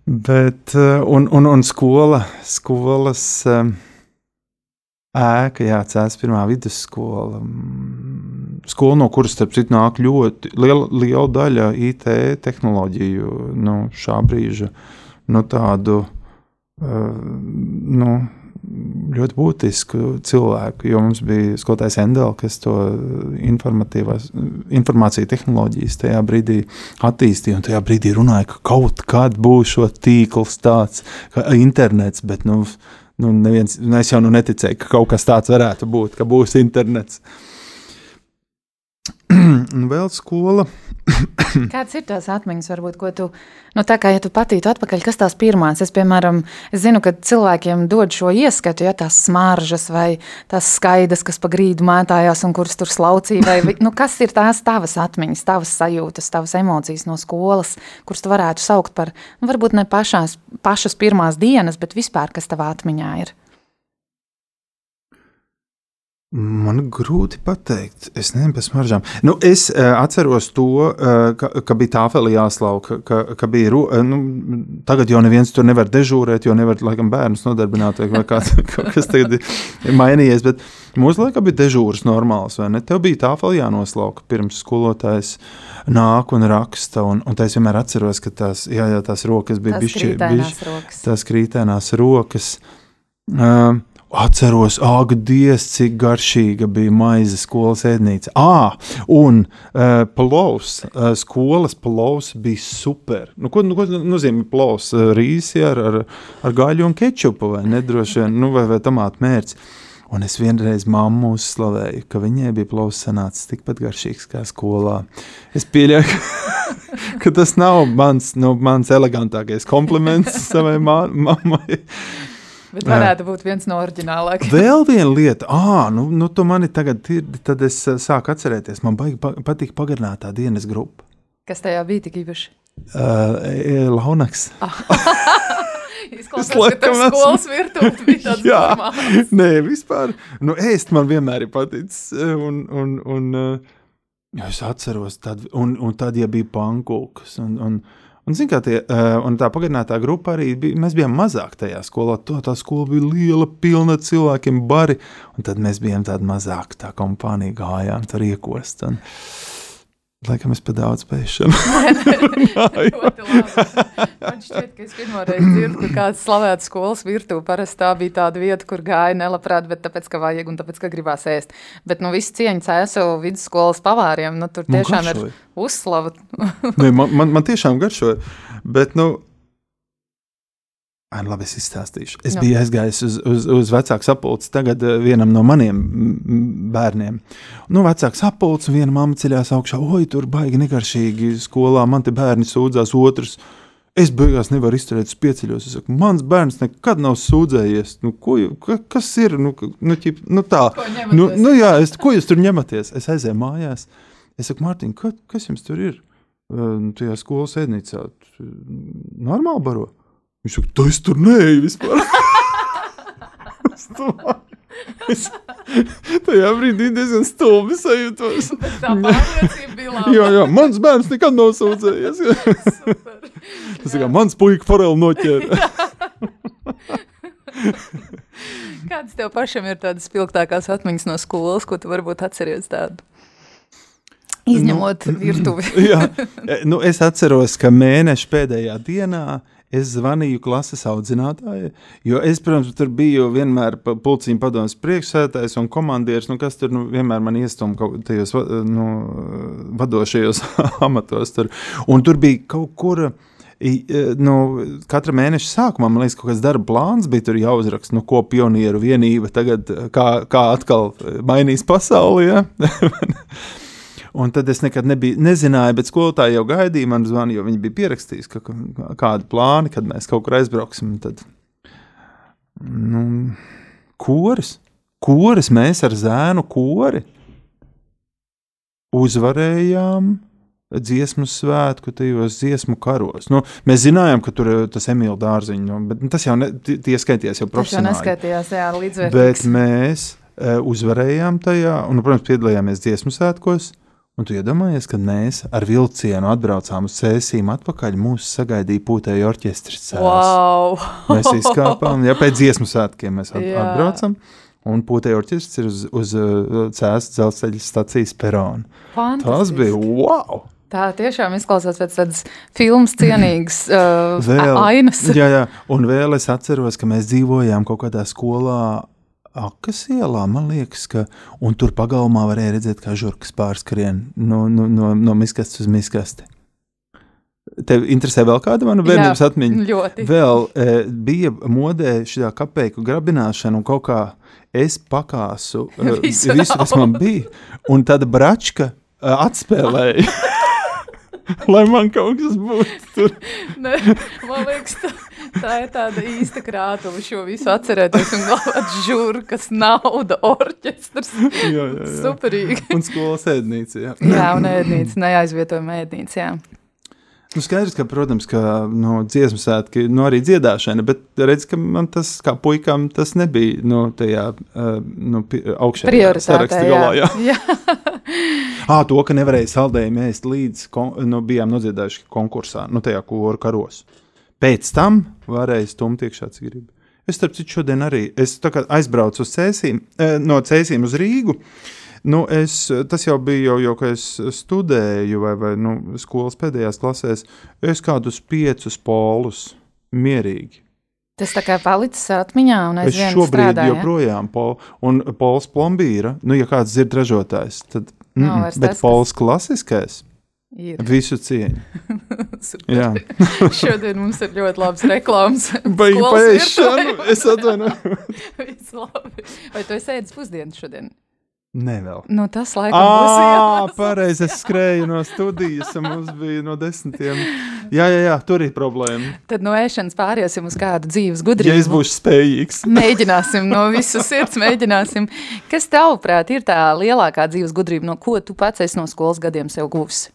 Bet, uh, un, un, un skola, skolas um, ēka, jā, cēlās pirmā vidusskola. mm, Skola, no kuras, starp citu, nāk ļoti liela, liela daļa IT tehnoloģiju, nu, šā brīža, nu, tādu, uh, nu, ļoti būtisku cilvēku, jo mums bija skolotājs Endela, kas to informāciju tehnoloģijas tajā brīdī attīstīja, tajā brīdī runāja, ka kaut kad būs šo tīkls tāds, kā internets, bet, nu, nu, neviens, nu, es jau nu neticēju, ka kaut kas tāds varētu būt, ka būs internets. Un vēl skola. Kādas ir tās atmiņas, varbūt, ko tu, nu, tā kā ja tu patītu atpakaļ, kas tās pirmās? Es, piemēram, es zinu, ka cilvēkiem dod šo ieskatu, ja tās smaržas vai tās skaidas, kas pa grīdu mētājās un kuras tur slaucīja, vai, nu, kas ir tās tavas atmiņas, tavas sajūtas, tavas emocijas no skolas, kuras tu varētu saukt par, nu, varbūt ne pašās, pašas pirmās dienas, bet vispār, kas tavā atmiņā ir? Man grūti pateikt, es nezinu par smaržām. Nu, es uh, atceros to, uh, ka, ka bija tāfelī jāslauka, ka, ka bija, ro, uh, nu, tagad jau neviens tur nevar dežūrēt, jo nevar, laikam, bērnus nodarbināt, vai kā, kaut kas tagad ir mainījies, bet mūsu laikā bija dežūras normāls, vai ne? Tev bija tāfelī jānoslauka pirms skolotājs nāk un raksta, un, un tā es vienmēr atceros, ka tās, jā, jā, tās rokas bija Tās bišķi, krītēnās bišķi, rokas. tās krītēnās rokas. Uh, Atceros, ak, Dievs, cik garšīga bija maize skolas ēdnīca. Ah, un uh, plovs, uh, skolas plovs bija super. Nu, ko, nu, ko nozīmē plovs? Uh, Rīsi ar, ar, ar gaļu un kečupu vai nedroši vien, nu, vai, vai tomātu mērķis. Un es vienreiz mammu uzslavēju, ka viņai bija plovs sanācis tikpat garšīgs kā skolā. Es pieļauju, ka, ka tas nav mans, nu, mans elegantākais kompliments savai ma mammai. Bet varētu būt viens no oriģinālākajiem. Vēl viena lieta, ah, nu, nu tu mani tagad ir, tad es uh, sāku atcerēties, man baigi pa, patīk pagarinātā dienas grupa. Kas tajā bija tik īpaši? Uh, Launaks. Izklausās, Es ka tev skolas virtuve bija tāds Jā, normāls. nē, vispār. Nu, ēst man vienmēr ir paticis. eh, Un, un, un, uh, es atceros, tad, un, un tad, ja bija pankūks. Un, un, un, zin, kā tie, uh, un tā pagarinātā grupa arī bija. Mēs bijām mazāk tajā skolā. To, tā skola bija liela, pilna cilvēkiem, bari. Un tad mēs bijām tādi mazāki, tā kompānija gājām tur iekost. Un, Laikam es pa daudz labi. Man šķiet, ka es pirmo reizi dzirdu, ka kāds slavēts skolas virtuve. Parasti tā bija tāda vieta, kur gāja nelabprāt, bet tāpēc, ka vajag un tāpēc, ka gribās ēst. Bet nu viss cieņa cēso vidusskolas pavāriem, nu tur tiešām ir uzslava. Nē, man, man, man tiešām garšoja. Bet, nu, Nu labi, es izstāstīšu. Es Jā. biju aizgājis uz, uz, uz vecāku sapulci tagad eh, vienam no maniem bērniem. Nu, vecāks sapulcis, viena mamma ceļās augšā, oi, tur baigi negaršīgi skolā, man te bērni sūdzās otrs. Es beigās nevaru izturēt, pieceļos. Es saku, mans bērns nekad nav sūdzējies. Nu, ko, ka, kas ir? Nu, nu, ķip, nu tā. Nu, nu, jā, es, ko jūs tur ņematies? Es aizēju mājās. Es saku, Mārtiņ, ka, kas jums tur ir? Uh, tajā skolas ēdnīcā normāli baro. Viņš saka, tu es tur neeju vispār. Es tajā brīdī diezgan stulbi sajūtos. Tā bija laba. Jā, jā, mans bērns nekad nav sūdzējies. Tas kā mans puika foreli noķēra. Kādas tev pašam ir tādas spilgtākās atmiņas no skolas, ko tu varbūt atceries tādu? Izņemot nu, virtuvi. Jā, e, nu, es atceros, ka mēneša pēdējā dienā es zvanīju klases audzinātājai, jo es, protams, tur biju vienmēr pulciņa padomus priekšsētājs un komandieris, nu, kas tur nu, vienmēr man iestum kaut tajos nu, vadošajos amatos. Tur. Un tur bija kaut kur. e, Nu, katra mēneša sākumā man liekas, ka kaut kāds darba plāns bija jāuzraksta, nu, ko pionieru vienība tagad, kā, kā atkal mainīs pasauli. Ja? Un tad es nekad nebiju, nezināju, bet skolotāji jau gaidīja man zvanu, jo viņi bija pierakstījuši, ka, kādi plāni, kad mēs kaut kur aizbrauksim. Tad, nu, koris, koris, mēs ar zēnu kori uzvarējām dziesmu svētku, tajos dziesmu karos. Nu, mēs zinājām, ka tur ir tas Emīļa dārziņš, nu, bet nu, tas jau ne, tie skaitījās jau Tas jau profesionāli. neskaitījās, jā, Bet līdzvērtīgs. mēs uh, uzvarējām tajā, un, protams, piedalījāmies dziesmu svētkos. Un tu iedomājies, kad mēs ar vilcienu atbraucām uz Cēsīm atpakaļ, mūs sagaidīja pūtēji orķestris. Wow! Mēs izkāpām, ja pēc dziesmu svētkiem mēs at Jā. atbraucam. Un pūtēji orķestris ir uz, uz uh, Cēsas dzelzceļa stacijas perona. Tas bija wow! Tā tiešām izklausās pēc tādas filmas cienīgas uh, Vēl, ainas. jā, jā, un vēl es atceros, ka mēs dzīvojām kaut kādā skolā. Akas ielā, man liekas, ka un tur pagalmā varēja redzēt, kā žurkas pārskrien no, no, no, no miskastes uz miskasti. Tev interesē vēl kāda mana bērnības atmiņa? Ļoti. Vēl e, bija modē šī kapeiku grabināšana, un kaut kā es pakāsu e, Visu visu, kas man bija. Un tāda bračka e, atspēlēja, lai man kaut kas būtu tur. Ne, man liekas, tā, tā ir tāda īsta krātuve šo visu atcerēties un galvot žurkas, nauda, orķestrs. Jā, jā, jā. Superīgi. Un skolas ēdnīca. Jā. Jā, un ēdnīca, neaizvietojama ēdnīca, jā. Nu, skaidrs, ka, protams, ka no dziesmu svētki, nu, arī dziedāšana, bet redz, ka man tas, kā puikām, tas nebija no tajā uh, nu, pi- augšējā Prioritāte, galā. Jā. jā. À, to, ka nevarēja saldējumu ēst līdz kon, nu, bijām nodziedājuši konkursā, nu, tajā koru karos. Pēc tam varēja stumt iekšā, cik gribi. Es, starp citu, šodien arī aizbraucu uz Cēsīm, eh, no Cēsīm uz Rīgu. Nu, es, tas jau bija jau, jau kad es studēju, vai, vai nu, skolas pēdējās klasēs. Es kādus piecus polus mierīgi. Tas tā kā palicis atmiņā un Es šobrīd strādā, ja? joprojām pol, un pols plombīra, nu, ja kāds dzird ražotājs, tad mm, vairs bet tas, pols klasiskais Ir. visu cieņu. Jā, Šodien mums ir ļoti labs reklāmas. baigi virtuvē. es atvainojos. Viss labi. Vai tu esi ēdis pusdienas šodien? Nē, vēl. Nu, tas laikam būs Ah, iemesls. pareizi. Es skrēju no studijas, un mums bija no desmitiem. Jā, jā, jā tur ir problēma. Tad no ēšanas pāriesim uz kādu dzīves Ja gudrību. es būšu spējīgs. Mēģināsim, no visas sirds mēģināsim. Kas tavuprāt ir tā lielākā dzīves gudrība, no ko tu pats esi no skolas gadiem sev guvis?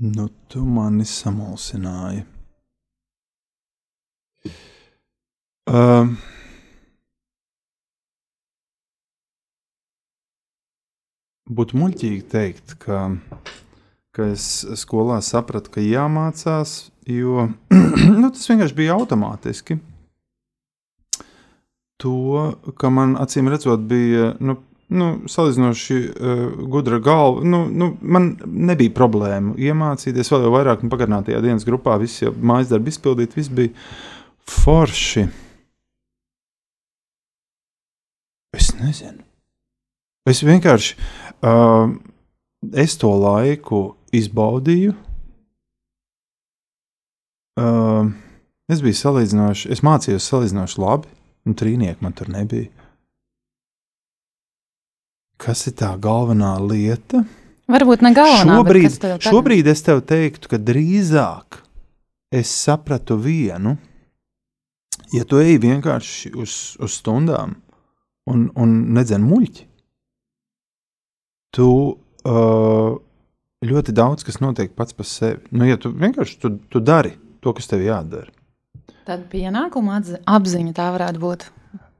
Nu, tu mani samulsināji. Um, būtu muļķīgi teikt, ka, ka es skolā sapratu, ka jāmācās, jo nu, tas vienkārši bija automātiski. To, ka man acīm redzot, bija nu, nu, salīdzinoši uh, gudra galva. Nu, nu, man nebija problēmu iemācīties vēl vairāk, un pagarinātajā dienas grupā viss jau mājas darbi izpildīt, viss bija forši. Es nezinu. Es vienkārši uh, es to laiku izbaudīju. Uh, es biju salīdzinoši, es mācījos salīdzinoši labi, un trīnieki man tur nebija. Kas ir tā galvenā lieta? Varbūt ne galvenā. Šobrīd, šobrīd es tev teiktu, ka drīzāk es sapratu vienu. Ja tu ej vienkārši uz, uz stundām un, un nedzen muļķi, tu uh, ļoti daudz kas notiek pats par sevi. Nu, ja tu vienkārši tu, tu dari to, kas tev jādara. Tad pienākuma apziņa tā varētu būt.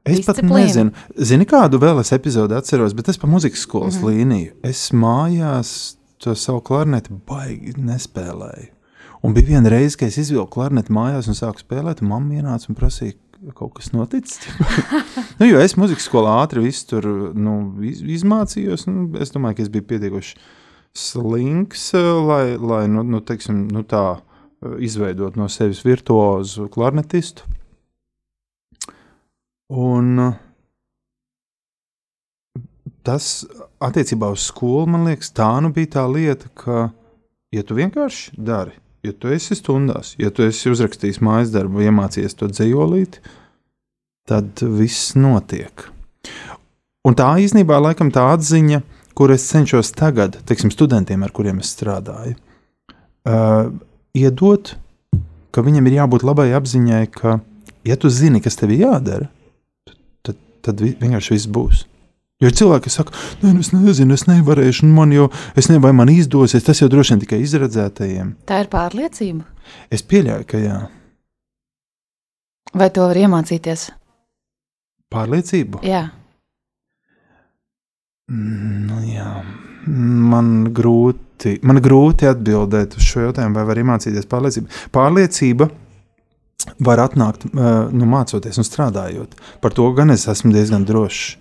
Es Disciplīna. pat nezinu, Zini, kādu vēl es epizodi atceros, bet es pa muzikas skolas mm -hmm. līniju. Es mājās to savu klarneti baigi nespēlēju. Un bija viena reize, kad es izvilku klarneti mājās un sāku spēlēt, un mamma ienāca un prasīja, kaut kas noticis. nu, jo es muzikas skolā ātri visu tur nu, iz, izmācījos. Nu, es domāju, ka es biju pietiekoši slinks, lai, lai nu, nu, teiksim, nu, tā izveidot no sevis virtuozu klarnetistu. Un uh, tas attiecībā uz skolu, man liekas, tā nu bija tā lieta, ka, ja tu vienkārši dari, ja tu esi stundās, ja tu esi uzrakstījis mājas darbu, iemācījies to dzējolīt, tad viss notiek. Un tā īstenībā laikam tā atziņa, kur es cenšos tagad, teiksim, studentiem, ar kuriem es strādāju, uh, iedot, ka viņam ir jābūt labai apziņai, ka, ja tu zini, kas tev ir jādara, tad vienkārši viss būs. Jo ir cilvēki, kas saka, nē, nu es nezinu, es nevarēšu, un man jau, es nezinu, vai man izdosies. Tas jau droši vien tikai izredzētajiem. Tā ir pārliecība. Es pieļauju, ka jā. Vai to var iemācīties? Pārliecību? Jā. Mm, nu, jā. Man grūti, man grūti atbildēt uz šo jautājumu, vai var iemācīties pārliecību. Pārliecība var atnākt, nu, mācoties un strādājot. Par to gan es esmu diezgan drošs.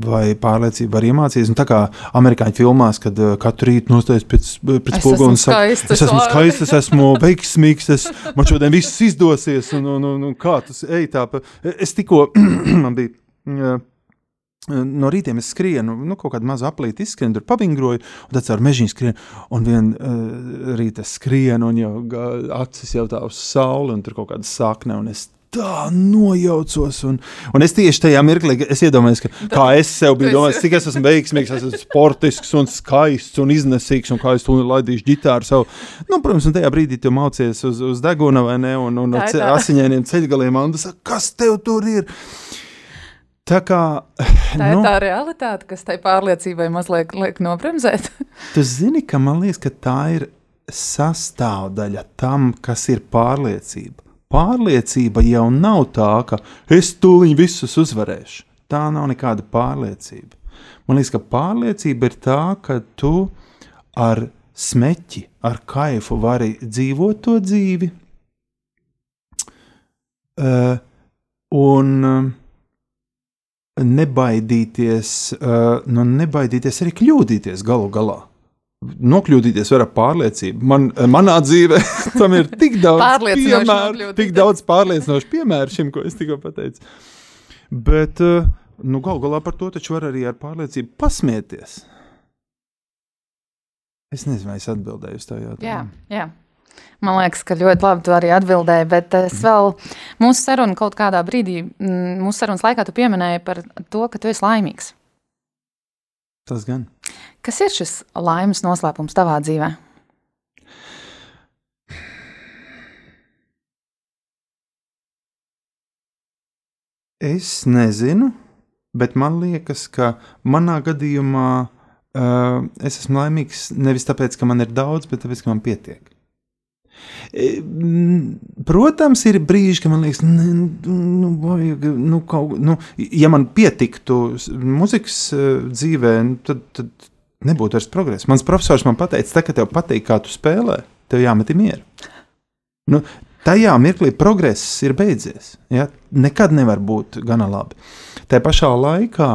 Vai pārliecība var iemācīties. Un tā kā amerikāņu filmās, kad uh, katru rītu nostājas pēc, pēc spoguļa un saka, es esmu skaists, es esmu veiksmīgs, es, man šodien viss izdosies. Un, un, un, un kā tas ej tā? Pa, es tikko man bija. Uh, No rītiem es skrienu, nu, kaut kādu mazu aplīti izskrienu, tur pavingroju, un tad caur mežģīnu skrienu. Un vienā uh, rītā skrienu, un jau acis jau tā uz sauli, un tur kaut kāda sakne, un es tā nojaucos. Un, un es tieši tajā mirklī iedomājos, ka, kā es sev biju domājis, cik es esmu veiksmīgs, es esmu sportisks un skaists un iznesīgs, un kā es to laidīšu ģitāru savu. Nu, protams, un tajā brīdī tu mācies uz, uz deguna vai ne, un, un ar asiņainiem ceļgaliem, un saki, kas tev tur ir? Tā, kā, tā ir nu, tā realitāte, kas tai pārliecībai mazliet liek nobremzēt. tu zini, ka man liekas, ka tā ir sastāvdaļa tam, kas ir pārliecība. Pārliecība jau nav tā, ka es tūlīt visus uzvarēšu. Tā nav nekāda pārliecība. Man liekas, ka pārliecība ir tā, ka tu ar smeķi, ar kaifu vari dzīvot to dzīvi. Uh, un uh, nebaidīties, uh, nu, nebaidīties arī kļūdīties galu galā. Nokļūdīties var ar pārliecību. Man, manā dzīvē tam ir tik daudz piemēru, tik daudz pārliecinošu piemēru šim, ko es tikko pateicu. Bet uh, nu, galu galā par to taču var arī ar pārliecību pasmieties. Es nezinu, vai es atbildēju uz tā jautājumu. Jā, jā. Man liekas, ka ļoti labi tu arī atbildēji, bet es vēl mūsu sarunu kaut kādā brīdī, mm, mūsu sarunas laikā tu pieminēji par to, ka tu esi laimīgs. Tas gan. Kas ir šis laimes noslēpums tavā dzīvē? Es nezinu, bet man liekas, ka manā gadījumā uh, es esmu laimīgs nevis tāpēc, ka man ir daudz, bet tāpēc, ka man pietiek. E, protams, ir brīži, kad man liekas, nu, vajag, nu, kaut, nu, ja man pietiktu muzikas e, dzīvē, nu, tad, tad nebūtu vairs progresa. Mans profesors man teica, tā, ka tev patīk, kā tu spēlē, tev jāmet mieru. Nu, tajā mirklī progress ir beidzies. Ja? Nekad nevar būt gana labi. Tā pašā laikā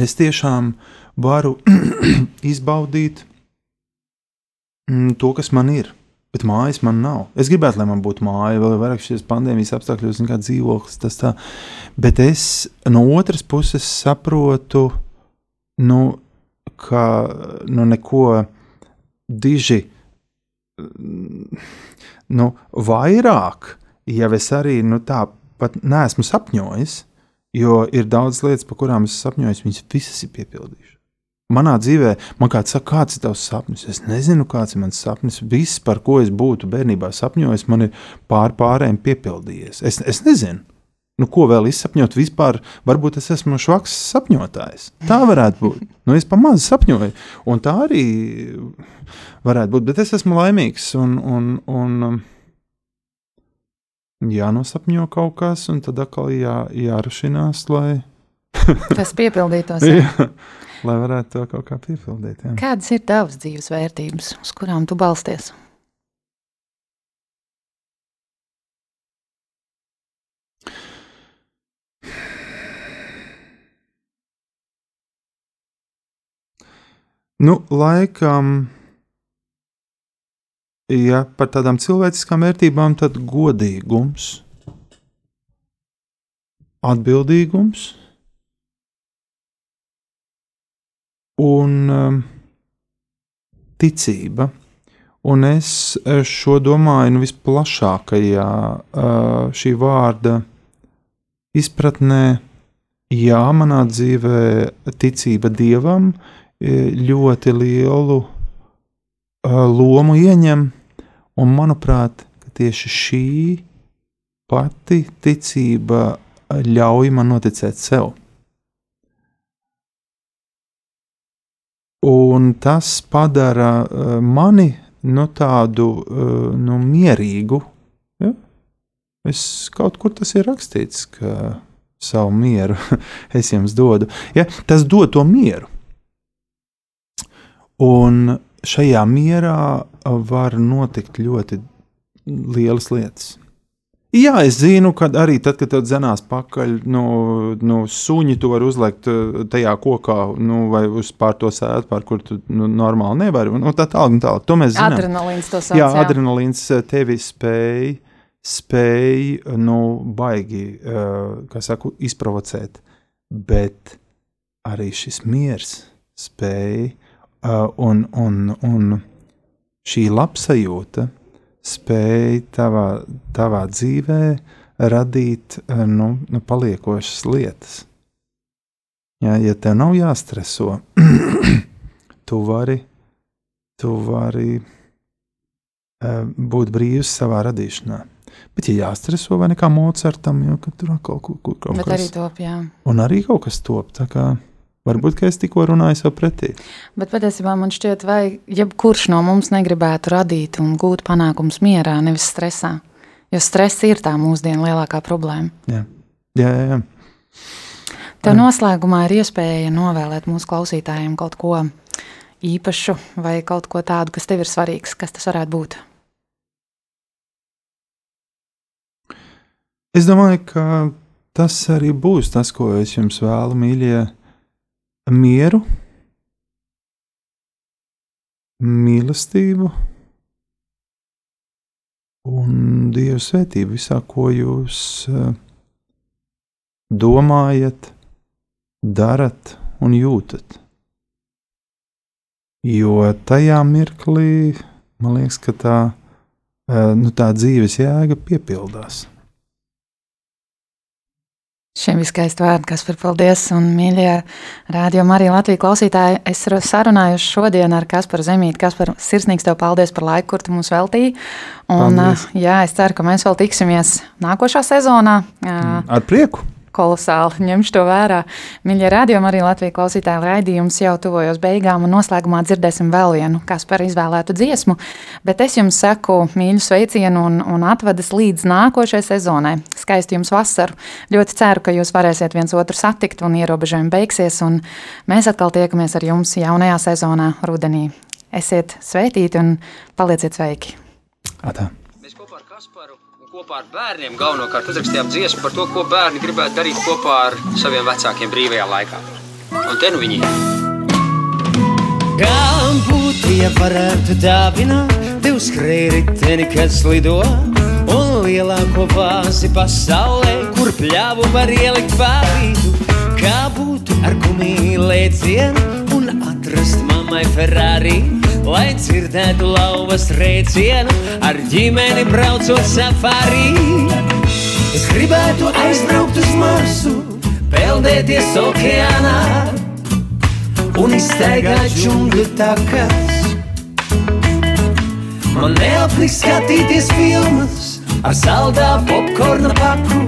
es tiešām varu izbaudīt mm, to, kas man ir. Bet mājas man nav. Es gribētu, lai man būtu māja, vēl vairāk šīs pandēmijas apstākļos, kā dzīvoklis. Tas tā. Bet es no otras puses saprotu, nu, ka nu, neko diži nu, vairāk, ja es arī nu, tāpat neesmu sapņojis, jo ir daudz lietas, par kurām es sapņoju, viņas visas ir piepildījušas. Manā dzīvē, man kāds saka, kāds ir tavs sapnis? Es nezinu, kāds ir mans sapnis. Viss, par ko es būtu bērnībā sapņojis, man ir pār pārējiem piepildījies. Es, es nezinu. Nu, ko vēl izsapņot vispār? Varbūt es esmu švaks sapņotājs. Tā varētu būt. Nu, es pamazs sapņoju, un tā arī varētu būt. Bet es esmu laimīgs un, un, un jānosapņo kaut kas, un tad atkal jā, jārašinās, lai tas piepildītos. Jā lai varētu to kaut kā piepildīt. Jā. Kādas ir tavas dzīves vērtības, uz kurām tu balsties? Nu, laikam, ja par tādām cilvēciskām vērtībām, tad godīgums, atbildīgums un um, ticība. Un es šo domāju nu, visplašākajā uh, šī vārda izpratnē. Jā, manā dzīvē ticība dievam eh, ļoti lielu uh, lomu ieņem, un manuprāt, tieši šī pati ticība ļauj man noticēt sev. Un tas padara uh, mani nu, tādu uh, nu, mierīgu. Ja? Es kaut kur tas ir rakstīts, ka savu mieru es jums dodu. Ja? Tas dod to mieru. Un šajā mierā var notikt ļoti lielas lietas. Jā, es zinu, ka arī tad, kad tev dzenās pakaļ, nu, nu suņi tu vari uzlikt eh, tajā kokā, nu, vai uz pār to sēdu, pār kur tu nu, normāli nevari. Nu, tā tālāk, tālāk. To mēs zinām. Adrenalīns to sauc. Jā, jā. adrenalīns eh, tevi spēj, spēj, nu, baigi, uh, kā saku, izprovocēt. Bet arī šis miers spēj un, un, un šī labsajūta spēj tavā, tavā dzīvē radīt eh, nu, nu, paliekošas lietas. Ja, ja tev nav jāstreso, tu vari, tu vari uh, būt brīvs savā radīšanā. Bet, ja jāstreso vai nekā Mocartam, jau tur kaut, kaut, kaut, kaut kas arī top, jā. Un arī kaut kas top. Kā Varbūt es tikko runāju sev pretī. Bet patiesībā man šķiet, vai jebkurš no mums negribētu radīt un gūt panākumus mierā, nevis stresā. Jo stress ir tā mūsdienu lielākā problēma. Jā, jā, jā. jā. Tev noslēgumā ir iespēja novēlēt mūsu klausītājiem kaut ko īpašu vai kaut ko tādu, kas tev ir svarīgs. Kas tas varētu būt? Es domāju, ka tas arī būs tas, ko es jums vēlu, mīļie mieru, mīlestību un Dieva svētību visā, ko jūs eh, domājat, darat un jūtat. Jo tajā mirklī man liekas, ka tā, eh, nu, tā dzīves jēga piepildās. Šiem viskaisti vārdi, kas par paldies, un mīļie rādījumi arī Latvijas klausītāji. Es sarunājuši šodien ar Kasparu Zemīti. Kaspar, sirsnīgs tev paldies par laiku, kur tu mums veltīji. Un, paldies. jā, es ceru, ka mēs vēl tiksimies nākošā sezonā. Ar prieku! kolosāli ņemšu to vērā. Mīļie rādījumi, arī Latvijas klausītāju raidījums jau tuvojas beigām, un noslēgumā dzirdēsim vēl vienu, kas par izvēlētu dziesmu. Bet es jums saku mīļu sveicienu un, un atvadas līdz nākošajai sezonai. Skaisti jums vasaru. Ļoti ceru, ka jūs varēsiet viens otru satikt un ierobežojumi beigsies, un mēs atkal tiekamies ar jums jaunajā sezonā rudenī. Esiet sveitīti un palieciet sveiki! Atā kopā ar bērniem galvenokārt uzrakstījām dziesmu par to, ko bērni gribētu darīt kopā ar saviem vecākiem brīvajā laikā. Un te nu viņi ir. Kā būtu, ja varētu dāvināt tev skrējēji, kas lido un lielāko vāzi pasaulē, kur pļāvu var ielikt pārīdu. Kā būtu ar gumiju lēcienu un atrast mammai Ferrari, lai dzirdētu lauvas rēcienu ar ģimeni braucot safari. Es gribētu aizbraukt uz Marsu, peldēties okeānā un izstaigāt džungļu takas. Man neapniks skatīties filmas ar saldā popkorna paku.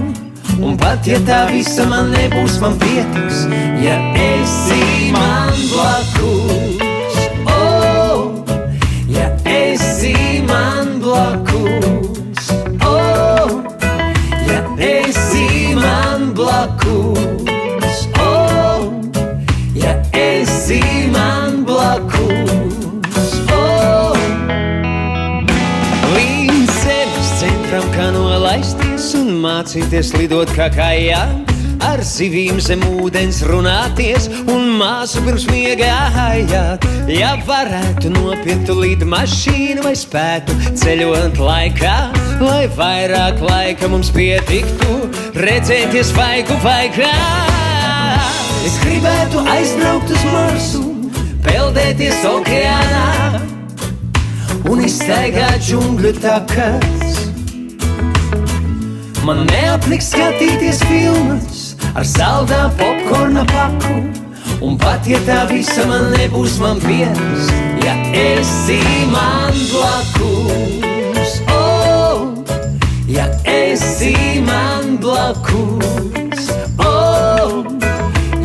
Un pat ja tā visa man nebūs, man pietiks, ja esi man blakus. Oh, ja esi man blakus. Oh, ja esi man blakus. Mācīties lidot kā kājām. Ar zivīm zem ūdens runāties un māsu pirms miega ājāt. Ja varētu nopirkt līdzi mašīnu vai spētu ceļot laikā, lai vairāk laika mums pietiktu, redzēties vaigu vaigā. Es gribētu aizbraukt uz Marsu, peldēties okeānā un izstaigāt džungļu takas. Man neapniks skatīties filmas ar saldā popkorna paku. Un pat ja tā visa man nebūs, man pietiks, ja esi man blakus. Oh, ja esi man blakus. Oh,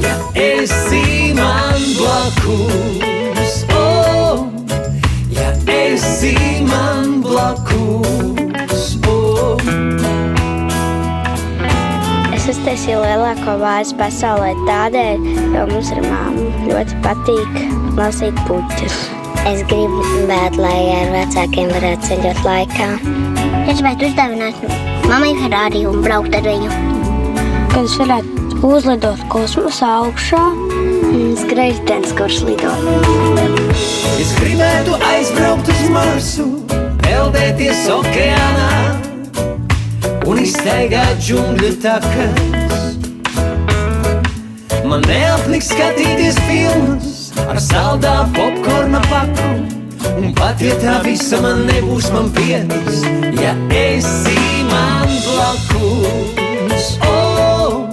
ja esi man blakus. Oh, ja esi man blakus. Es uztaisīju lielāko vāzi pasaulē tādēļ, jo mums ar māmu ļoti patīk lasīt puķus. Es gribu, bet, lai ar vecākiem varētu ceļot laikā. Es gribētu uzdāvināt mammai Ferrari un braukt ar viņu. Kad es varētu uzlidot kosmosā augšā, skrejtens, kurš lido. Es gribētu aizbraukt uz Marsu, peldēties okeānā un izstaigāt džungļu takas. Man neapniks skatīties filmas ar saldā popkorna paku. Un pat ja tā visa man nebūs, man pietiks, ja esi man blakus. Oh,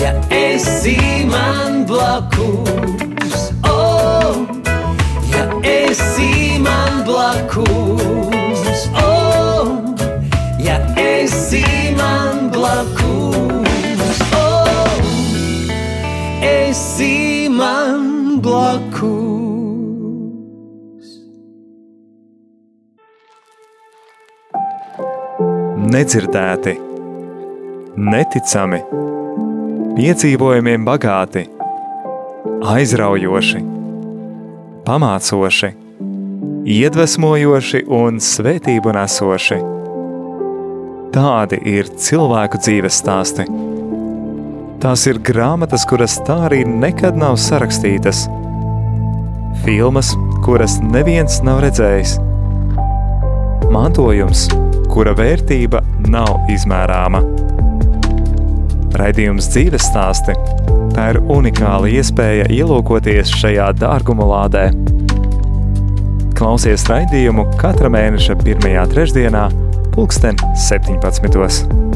ja esi man blakus. Blakus. Oh, esi man blakus. nedzirdēti, neticami, piedzīvojumiem bagāti, aizraujoši, pamācoši, iedvesmojoši un svētību nesoši. Tādi ir cilvēku dzīves stāsti. Tās ir grāmatas, kuras tā arī nekad nav sarakstītas, filmas, kuras neviens nav redzējis, mantojums, kura vērtība nav izmērāma. Raidījums dzīves stāsti - tā ir unikāla iespēja ielūkoties šajā dārguma lādē. Klausies raidījumu katra mēneša pirmajā trešdienā, pulksten 17.